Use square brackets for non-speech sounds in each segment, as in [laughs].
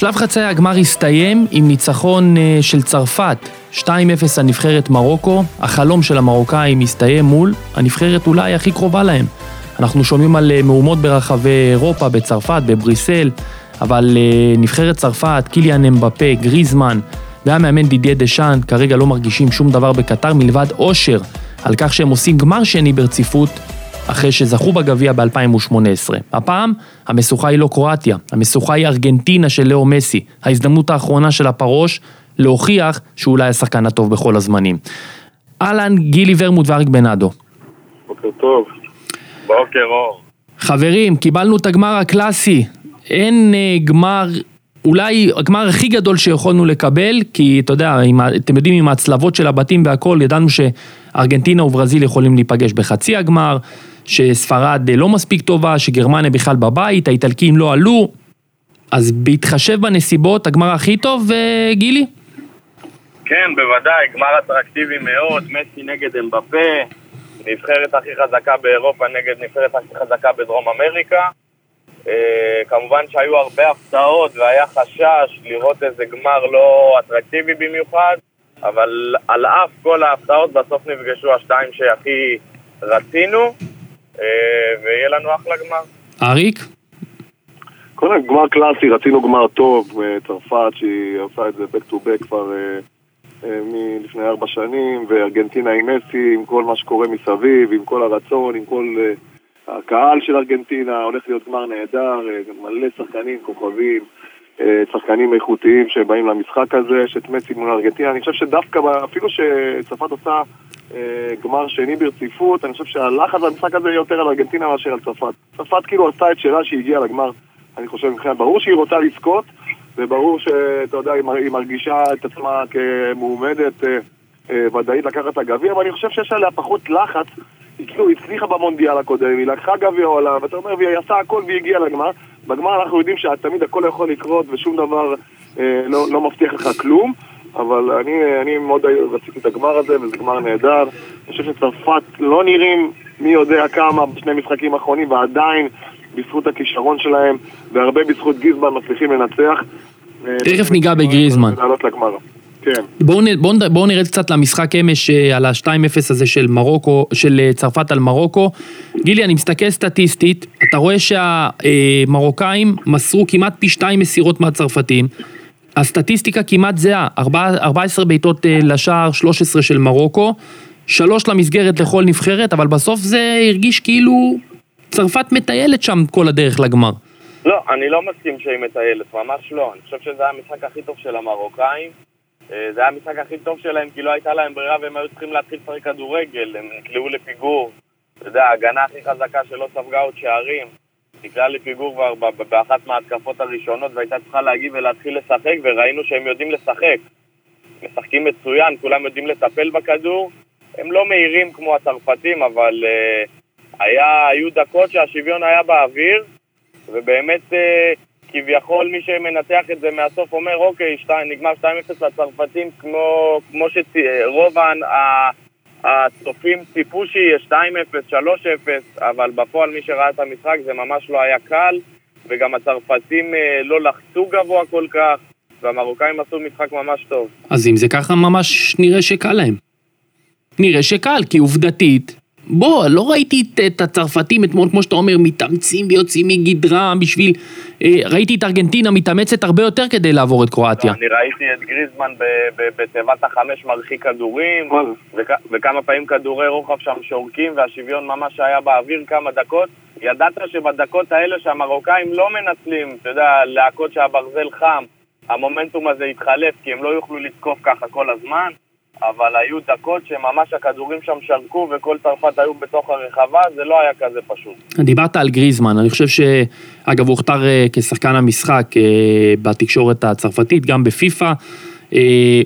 שלב חצי הגמר הסתיים עם ניצחון אה, של צרפת, 2-0 על נבחרת מרוקו, החלום של המרוקאים הסתיים מול הנבחרת אולי הכי קרובה להם. אנחנו שומעים על אה, מהומות ברחבי אירופה, בצרפת, בבריסל, אבל אה, נבחרת צרפת, קיליאן אמבפה, גריזמן והמאמן דידיה דשאן כרגע לא מרגישים שום דבר בקטר מלבד אושר על כך שהם עושים גמר שני ברציפות אחרי שזכו בגביע ב-2018. הפעם, המשוכה היא לא קרואטיה, המשוכה היא ארגנטינה של לאו מסי, ההזדמנות האחרונה של הפרוש להוכיח שהוא אולי השחקן הטוב בכל הזמנים. אהלן, גילי ורמוט ואריק בנאדו. בוקר טוב. בוקר אור. חברים, קיבלנו את הגמר הקלאסי. אין uh, גמר, אולי הגמר הכי גדול שיכולנו לקבל, כי אתה יודע, עם, אתם יודעים, עם ההצלבות של הבתים והכל, ידענו שארגנטינה וברזיל יכולים להיפגש בחצי הגמר, שספרד לא מספיק טובה, שגרמניה בכלל בבית, האיטלקים לא עלו. אז בהתחשב בנסיבות, הגמר הכי טוב, uh, גילי? כן, בוודאי, גמר אטרקטיבי מאוד, מסי נגד אמבפה, נבחרת הכי חזקה באירופה נגד נבחרת הכי חזקה בדרום אמריקה. אה, כמובן שהיו הרבה הפתעות והיה חשש לראות איזה גמר לא אטרקטיבי במיוחד, אבל על אף כל ההפתעות בסוף נפגשו השתיים שהכי רצינו, אה, ויהיה לנו אחלה גמר. אריק? קודם גמר קלאסי, רצינו גמר טוב, אה, צרפת שהיא עושה את זה back to back כבר אה, מלפני ארבע שנים, וארגנטינה עם מסי, עם כל מה שקורה מסביב, עם כל הרצון, עם כל הקהל של ארגנטינה, הולך להיות גמר נהדר, מלא שחקנים, כוכבים, שחקנים איכותיים שבאים למשחק הזה, יש את מסי מול ארגנטינה, אני חושב שדווקא, אפילו שצרפת עושה אה, גמר שני ברציפות, אני חושב שהלחץ במשחק הזה יותר על ארגנטינה מאשר על צרפת. צרפת כאילו עשתה את שלה שהיא הגיעה לגמר, אני חושב מבחינת, ברור שהיא רוצה לזכות, וברור שאתה יודע, היא מר- היא מרגישה את עצמה כמועמדת אה, אה, ודאית לקחת את הגביע, אבל אני חושב שיש עליה פחות לחץ. היא כאילו הצליחה במונדיאל הקודם, היא לקחה גביע עולם, ואתה אומר, והיא עשה הכל והיא הגיעה לגמר. בגמר אנחנו יודעים שתמיד הכל יכול לקרות ושום דבר אה, לא, לא מבטיח לך כלום, אבל אני, אני מאוד רציתי את הגמר הזה, וזה גמר נהדר. אני חושב שצרפת לא נראים מי יודע כמה בשני משחקים האחרונים, ועדיין בזכות הכישרון שלהם, והרבה בזכות גיזמן מצליחים לנצח. תכף ניגע בגריזמן. כן. בואו נ- בואו נרד קצת למשחק אמש אה, על ה-2-0 הזה של מרוקו, של אה, צרפת על מרוקו. גילי, אני מסתכל סטטיסטית, אתה רואה שהמרוקאים מסרו כמעט פי שתיים מסירות מהצרפתים. הסטטיסטיקה כמעט זהה, ארבע- 14 בעיטות אה, לשער, 13 של מרוקו, שלוש למסגרת לכל נבחרת, אבל בסוף זה הרגיש כאילו צרפת מטיילת שם כל הדרך לגמר. לא, אני לא מסכים שהיא מטיילת, ממש לא. אני חושב שזה המשחק הכי טוב של המרוקאים. אה, זה היה המשחק הכי טוב שלהם כי לא הייתה להם ברירה והם היו צריכים להתחיל לשחק כדורגל. הם נקלעו לפיגור. אתה יודע, ההגנה הכי חזקה שלא ספגה עוד שערים. נקלעה לפיגור כבר באחת מההתקפות הראשונות והייתה צריכה להגיב ולהתחיל לשחק וראינו שהם יודעים לשחק. משחקים מצוין, כולם יודעים לטפל בכדור. הם לא מהירים כמו הצרפתים, אבל אה, היה, היו דקות שהשוויון היה באוויר, ובאמת אה, כביכול מי שמנתח את זה מהסוף אומר, אוקיי, שתי, נגמר 2-0 לצרפתים, כמו, כמו שרוב הצופים ציפו שיהיה 2-0, 3-0, אבל בפועל מי שראה את המשחק זה ממש לא היה קל, וגם הצרפתים אה, לא לחצו גבוה כל כך, והמרוקאים עשו משחק ממש טוב. אז אם זה ככה, ממש נראה שקל להם. נראה שקל, כי עובדתית, בוא, לא ראיתי את, את הצרפתים אתמול, כמו שאתה אומר, מתאמצים ויוצאים מגדרם בשביל... אה, ראיתי את ארגנטינה מתאמצת הרבה יותר כדי לעבור את קרואטיה. אני ראיתי את גריזמן בתיבת החמש מרחיק כדורים, וכמה פעמים כדורי רוחב שם שורקים, והשוויון ממש היה באוויר כמה דקות. ידעת שבדקות האלה שהמרוקאים לא מנצלים, אתה יודע, להכות שהברזל חם, המומנטום הזה יתחלף, כי הם לא יוכלו לתקוף ככה כל הזמן, אבל היו דקות שממש הכדורים שם שרקו וכל צרפת היו בתוך הרחבה, זה לא היה כזה פשוט. דיברת על גריזמן, אני חושב ש... אגב, הוא הוכתר אה, כשחקן המשחק אה, בתקשורת הצרפתית, גם בפיפ"א. אה,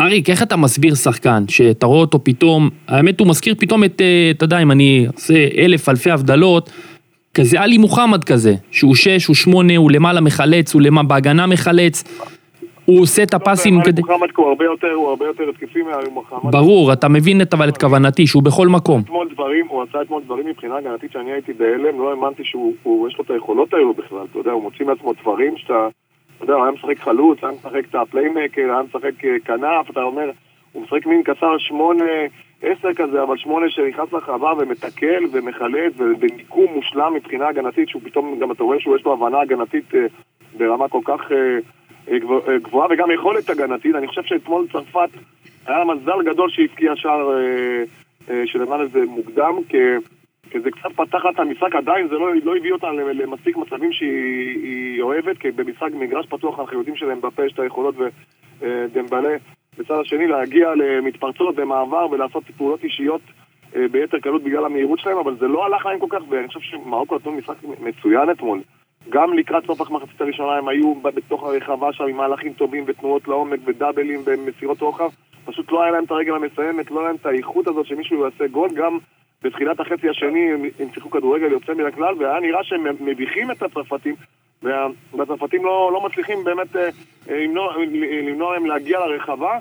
אריק, איך אתה מסביר שחקן שאתה רואה אותו פתאום, האמת הוא מזכיר פתאום את, אתה יודע, אם אני עושה אלף אלפי הבדלות, כזה עלי מוחמד כזה, שהוא שש, הוא שמונה, הוא למעלה מחלץ, הוא למעלה בהגנה מחלץ, הוא עושה את הפסים כדי... מוחמד הוא הרבה יותר, הוא הרבה יותר התקפי מעלי מוחמד. ברור, אתה מבין את, אבל את כוונתי, שהוא בכל מקום. אתמול דברים, הוא עשה אתמול דברים מבחינה הגנתית שאני הייתי בהלם, לא האמנתי שהוא, הוא, יש לו את היכולות האלו בכלל, אתה יודע, הוא מוציא מעצמו דברים שאתה אתה יודע, הוא היה משחק חלוץ, היה משחק את הפליימקר, היה משחק אה, כנף, אתה אומר, הוא משחק מין קצר שמונה, עשר כזה, אבל שמונה שנכנס לחווה ומתקל ומחלץ ובמיקום מושלם מבחינה הגנתית, שהוא פתאום, גם אתה רואה שיש לו הבנה הגנתית אה, ברמה כל כך אה, גבוהה וגם יכולת הגנתית. אני חושב שאתמול צרפת היה מזל גדול שהבקיע שער שלמען איזה מוקדם, כי... זה קצת פתח לה את המשחק, עדיין זה לא, לא הביא אותה למספיק מצבים שהיא אוהבת, כי במשחק מגרש פתוח אנחנו יודעים שלהם בפה יש את היכולות ודמבלה בצד השני להגיע למתפרצות במעבר ולעשות פעולות אישיות אה, ביתר קלות בגלל המהירות שלהם, אבל זה לא הלך להם כל כך, ואני חושב שמרוקו נתנו משחק מצוין אתמול. גם לקראת סוף המחצית הראשונה הם היו בתוך הרחבה שם עם מהלכים טובים ותנועות לעומק ודאבלים ומסירות רוחב. פשוט לא היה להם את הרגל המסיימת, לא היה להם את האיכות הזאת שמישהו יעשה גול, גם בתחילת החצי השני הם שיחקו כדורגל יוצא מן הכלל, והיה נראה שהם מביכים את הצרפתים, והצרפתים לא, לא מצליחים באמת אה, למנוע, למנוע מהם להגיע לרחבה.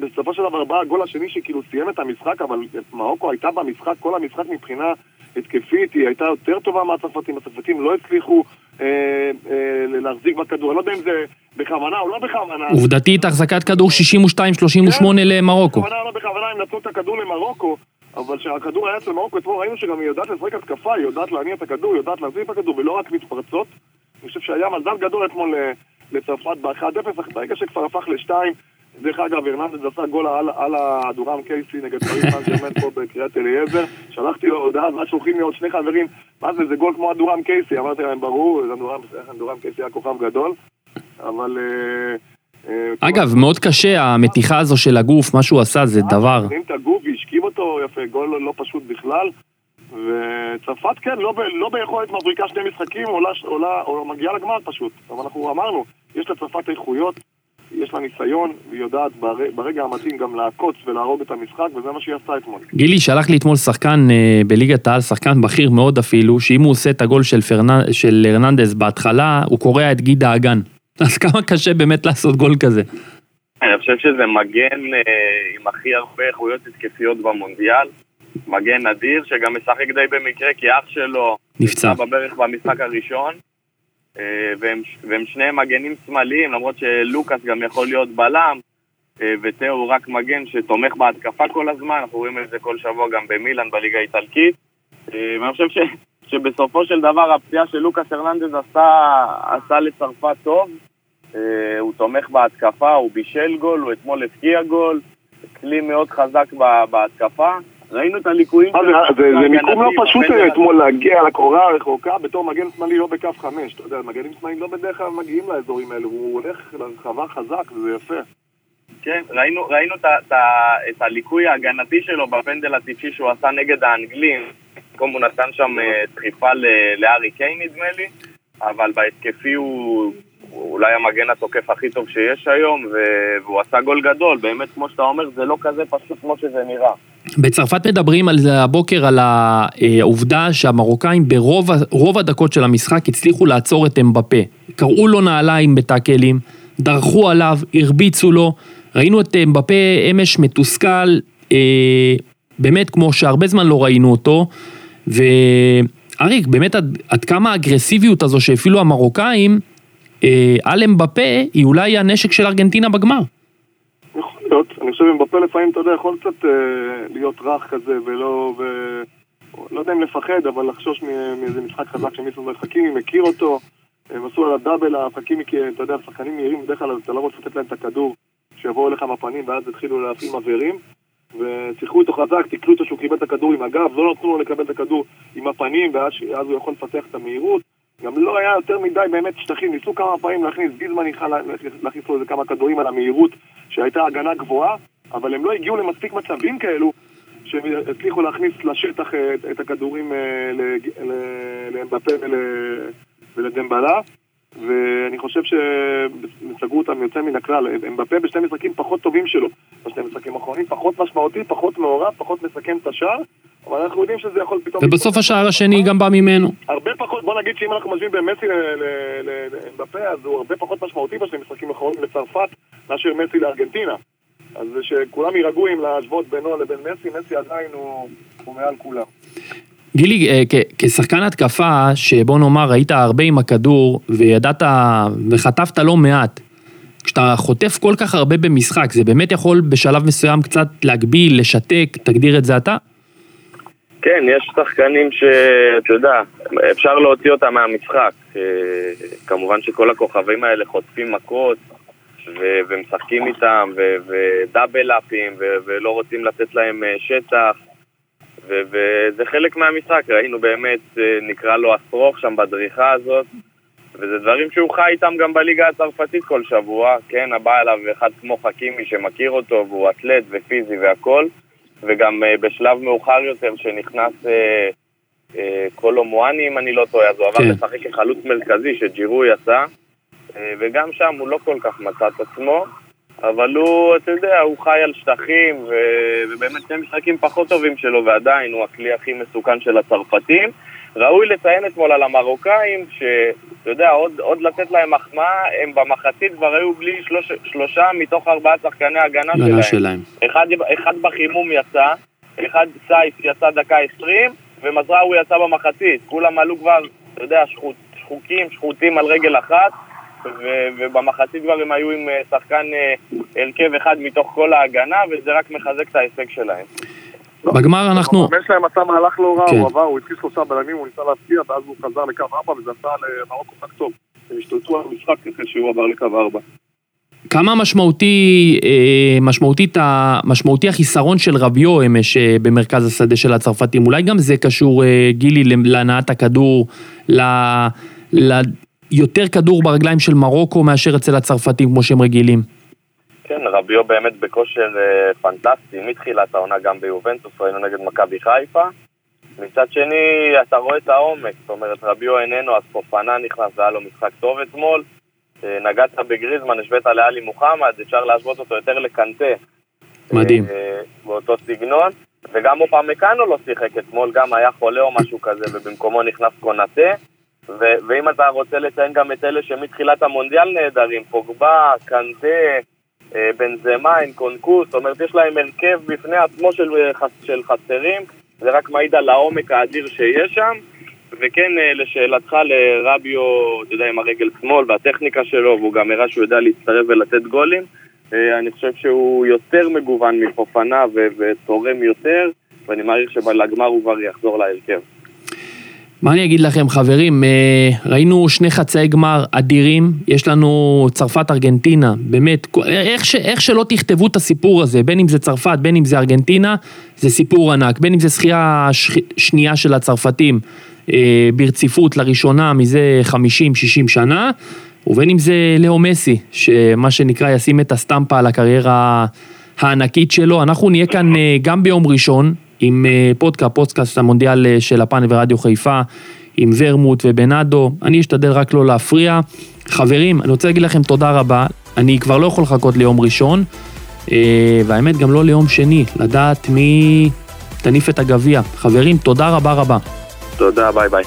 בסופו של דבר בא הגול השני שכאילו סיים את המשחק, אבל מרוקו הייתה במשחק, כל המשחק מבחינה התקפית, היא הייתה יותר טובה מהצרפתים, הצרפתים לא הצליחו אה, אה, להחזיק בכדור, אני לא יודע אם זה בכוונה או לא בכוונה. עובדתית, החזקת כדור 62-38 כן, למרוקו. בכוונה או לא בכוונה, הם נתנו את הכדור למרוקו, אבל כשהכדור היה אצל מרוקו, אתמול ראינו שגם היא יודעת לשחק התקפה, היא יודעת להניע את הכדור, היא יודעת להחזיר את הכדור, ולא רק מתפרצות. אני חושב שהיה מזל גדול אתמול אה, לצרפת ב-1-0, ברגע שכבר הפך ל-2, דרך אגב, הרננדז עשה גול על, על הדורם קייסי נגד פריזמן שעומד פה בקריית אליעזר. שלחתי לו הודעה, ואז שולחים לי עוד שני חברים, מה זה, זה גול כמו הדורם קייסי. אמרתי להם, ברור, הדורם קייסי היה כוכב גדול, אבל... אה, אה, אגב, מאוד קשה, המתיחה הזו של הגוף, מה שהוא עשה זה דבר. את הגוף והשכיב אותו יפה, גול לא, לא פשוט בכלל. וצרפת כן, לא, לא ביכולת מבריקה שני משחקים, עולה, עולה, או מגיעה לגמר פשוט. אבל אנחנו אמרנו, יש לצרפת איכויות, יש לה ניסיון, והיא יודעת ברגע המתאים גם לעקוץ ולהרוג את המשחק, וזה מה שהיא עשתה אתמול. גילי, שלח לי אתמול שחקן אה, בליגת העל, שחקן בכיר מאוד אפילו, שאם הוא עושה את הגול של, פרנ... של הרננדז בהתחלה, הוא קורע את גיד האגן. [laughs] אז כמה קשה באמת לעשות גול כזה? אני חושב שזה מגן אה, עם הכי הרבה איכויות התקפיות במונדיאל. מגן נדיר, שגם משחק די במקרה, כי אח שלו נפצע בברך במשחק הראשון. אה, והם, והם שניהם מגנים שמאליים, למרות שלוקאס גם יכול להיות בלם, אה, ותאו הוא רק מגן שתומך בהתקפה כל הזמן, אנחנו רואים את זה כל שבוע גם במילאן בליגה האיטלקית. אה, ואני חושב ש, שבסופו של דבר הפציעה של לוקאס הרננדז עשה, עשה לצרפת טוב. הוא תומך בהתקפה, הוא בישל גול, הוא אתמול הפקיע גול, כלי מאוד חזק בהתקפה. ראינו את הליקויים... זה מיקום לא פשוט אתמול להגיע לקורה הרחוקה בתור מגן שמאלי לא בקו חמש. אתה יודע, מגנים שמאליים לא בדרך כלל מגיעים לאזורים האלו, הוא הולך לרחבה חזק וזה יפה. כן, ראינו, ראינו את, את, את הליקוי ההגנתי שלו בפנדל הטיפשי שהוא עשה נגד האנגלים. במקום הוא נתן שם אה, דחיפה לארי קיין נדמה לי, אבל בהתקפי הוא אולי המגן התוקף הכי טוב שיש היום, והוא עשה גול גדול, באמת כמו שאתה אומר, זה לא כזה פשוט כמו שזה נראה. בצרפת מדברים על זה הבוקר, על העובדה שהמרוקאים ברוב הדקות של המשחק הצליחו לעצור את אמבפה. קראו לו נעליים בטאקלים, דרכו עליו, הרביצו לו, ראינו את אמבפה אמש מתוסכל, אה, באמת כמו שהרבה זמן לא ראינו אותו, ואריק, באמת עד, עד כמה האגרסיביות הזו שהפעילו המרוקאים, אה, על אמבפה היא אולי הנשק של ארגנטינה בגמר. להיות. אני חושב שבפה לפעמים, אתה יודע, יכול קצת אה, להיות רך כזה ולא... ו... לא יודע אם לפחד, אבל לחשוש מאיזה משחק חזק שמישהו חכימי מכיר אותו. הם עשו על הדאבל, החכימי, כי אתה יודע, שחקנים מהירים, בדרך כלל אתה לא רוצה לתת להם את הכדור, שיבואו אליך בפנים, ואז התחילו להפעיל מבערים. ושיחקו איתו חזק, תקלו אותו שהוא קיבל את הכדור עם הגב, לא נתנו לו לקבל את הכדור עם הפנים, ואז הוא יכול לפתח את המהירות. גם לא היה יותר מדי באמת שטחים, ניסו כמה פעמים להכניס, גיזמן ניסה להכניס לו איזה כמה כדורים על המהירות שהייתה הגנה גבוהה, אבל הם לא הגיעו למספיק מצבים כאלו שהם הצליחו להכניס לשטח אה, את, את הכדורים אה, לאמבפה ולדמבלה ואני חושב שסגרו אותם יוצא מן הכלל. אמבפה בשני משחקים פחות טובים שלו בשני משחקים האחרונים, פחות משמעותי, פחות מעורב, פחות מסכם את השער אבל אנחנו יודעים שזה יכול פתאום... ובסוף השער השני גם בא ממנו. הרבה פחות, בוא נגיד שאם אנחנו משווים בין מסי לאמבפה, אז הוא הרבה פחות משמעותי בשני משחקים האחרונים לצרפת מאשר מסי לארגנטינה. אז שכולם יירגעו עם להשוות בינו לבין מסי, מסי עדיין הוא, הוא מעל כולם. גילי, אה, כשחקן התקפה, שבוא נאמר, היית הרבה עם הכדור, וידעת, וחטפת לא מעט, כשאתה חוטף כל כך הרבה במשחק, זה באמת יכול בשלב מסוים קצת להגביל, לשתק, תגדיר את זה אתה? כן, יש שחקנים שאתה יודע, אפשר להוציא אותם מהמשחק. אה, כמובן שכל הכוכבים האלה חוטפים מכות ו- ומשחקים איתם ודאבל אפים ולא רוצים לתת להם אה, שטח ו- וזה חלק מהמשחק, ראינו באמת, אה, נקרא לו אסרוך שם בדריכה הזאת וזה דברים שהוא חי איתם גם בליגה הצרפתית כל שבוע, כן, הבא אליו אחד כמו חכימי שמכיר אותו והוא אתלט ופיזי והכל וגם uh, בשלב מאוחר יותר שנכנס uh, קולו מואני אם אני לא טועה, אז הוא עבר כן. לשחק כחלוץ מרכזי שג'ירו יצא וגם שם הוא לא כל כך מצא את עצמו אבל הוא, אתה יודע, הוא חי על שטחים ו... ובאמת שני משחקים פחות טובים שלו ועדיין הוא הכלי הכי מסוכן של הצרפתים ראוי לציין אתמול על המרוקאים, שאתה יודע, עוד, עוד לתת להם מחמאה, הם במחצית כבר היו בלי שלוש, שלושה מתוך ארבעה שחקני הגנה שלהם. שלהם. אחד, אחד בחימום יצא, אחד סייף יצא דקה עשרים, ומזרעו יצא במחצית. כולם עלו כבר, אתה יודע, שחוט, שחוקים, שחוטים על רגל אחת, ו- ובמחצית כבר הם היו עם אה, שחקן אה, הרכב אחד מתוך כל ההגנה, וזה רק מחזק את ההישג שלהם. בגמר אנחנו... הבן שלהם עשה מהלך לא רע, כן. הוא עבר, הוא התחיל שלושה בלמים, הוא ניסה להפתיע, ואז הוא חזר לקו ארבע, וזה עשה למרוקו קצת טוב. הם השתלטו על המשחק אחרי שהוא עבר לקו ארבע. כמה משמעותי, אה, משמעותית, משמעותי החיסרון של רביו אמש במרכז השדה של הצרפתים? אולי גם זה קשור, גילי, להנעת הכדור, ליותר כדור ברגליים של מרוקו מאשר אצל הצרפתים כמו שהם רגילים? כן, רביו באמת בכושר אה, פנטסטי מתחילת העונה גם ביובנטוס, ראינו נגד מכבי חיפה. מצד שני, אתה רואה את העומק, זאת אומרת, רביו איננו, אז פופנה נכנס והיה לו משחק טוב אתמול. אה, נגעת בגריזמן, השווית לאלי מוחמד, אפשר להשוות אותו יותר לקנטה. מדהים. אה, באותו סגנון. וגם אופמקאנו לא שיחק אתמול, גם היה חולה או משהו כזה, ובמקומו נכנס קונאטה. ו- ואם אתה רוצה לציין גם את אלה שמתחילת המונדיאל נהדרים, פוגבה, קנטה, אה, בנזמה, אין קונקוס, זאת אומרת יש להם הרכב בפני עצמו של, אה, של חסרים, זה רק מעיד על העומק האדיר שיש שם. וכן, אה, לשאלתך לרביו, אתה יודע, עם הרגל שמאל והטכניקה שלו, והוא גם הראה שהוא יודע להצטרף ולתת גולים, אני חושב שהוא יותר מגוון מפופנה ותורם יותר, ואני מעריך שבלגמר הוא כבר יחזור להרכב. מה אני אגיד לכם חברים, אה, ראינו שני חצאי גמר אדירים, יש לנו צרפת ארגנטינה, באמת, איך, ש, איך שלא תכתבו את הסיפור הזה, בין אם זה צרפת, בין אם זה ארגנטינה, זה סיפור ענק, בין אם זה זכייה ש, שנייה של הצרפתים אה, ברציפות לראשונה מזה 50-60 שנה, ובין אם זה לאו מסי, שמה שנקרא ישים את הסטמפה על הקריירה הענקית שלו, אנחנו נהיה כאן אה, גם ביום ראשון, עם אה, פודקאסט, פודקאסט המונדיאל אה, של הפאנל ורדיו חיפה, עם ורמוט ובנאדו, אני אשתדל רק לא להפריע. חברים, אני רוצה להגיד לכם תודה רבה, אני כבר לא יכול לחכות ליום ראשון, אה, והאמת גם לא ליום שני, לדעת מי תניף את הגביע. חברים, תודה רבה רבה. תודה, ביי ביי.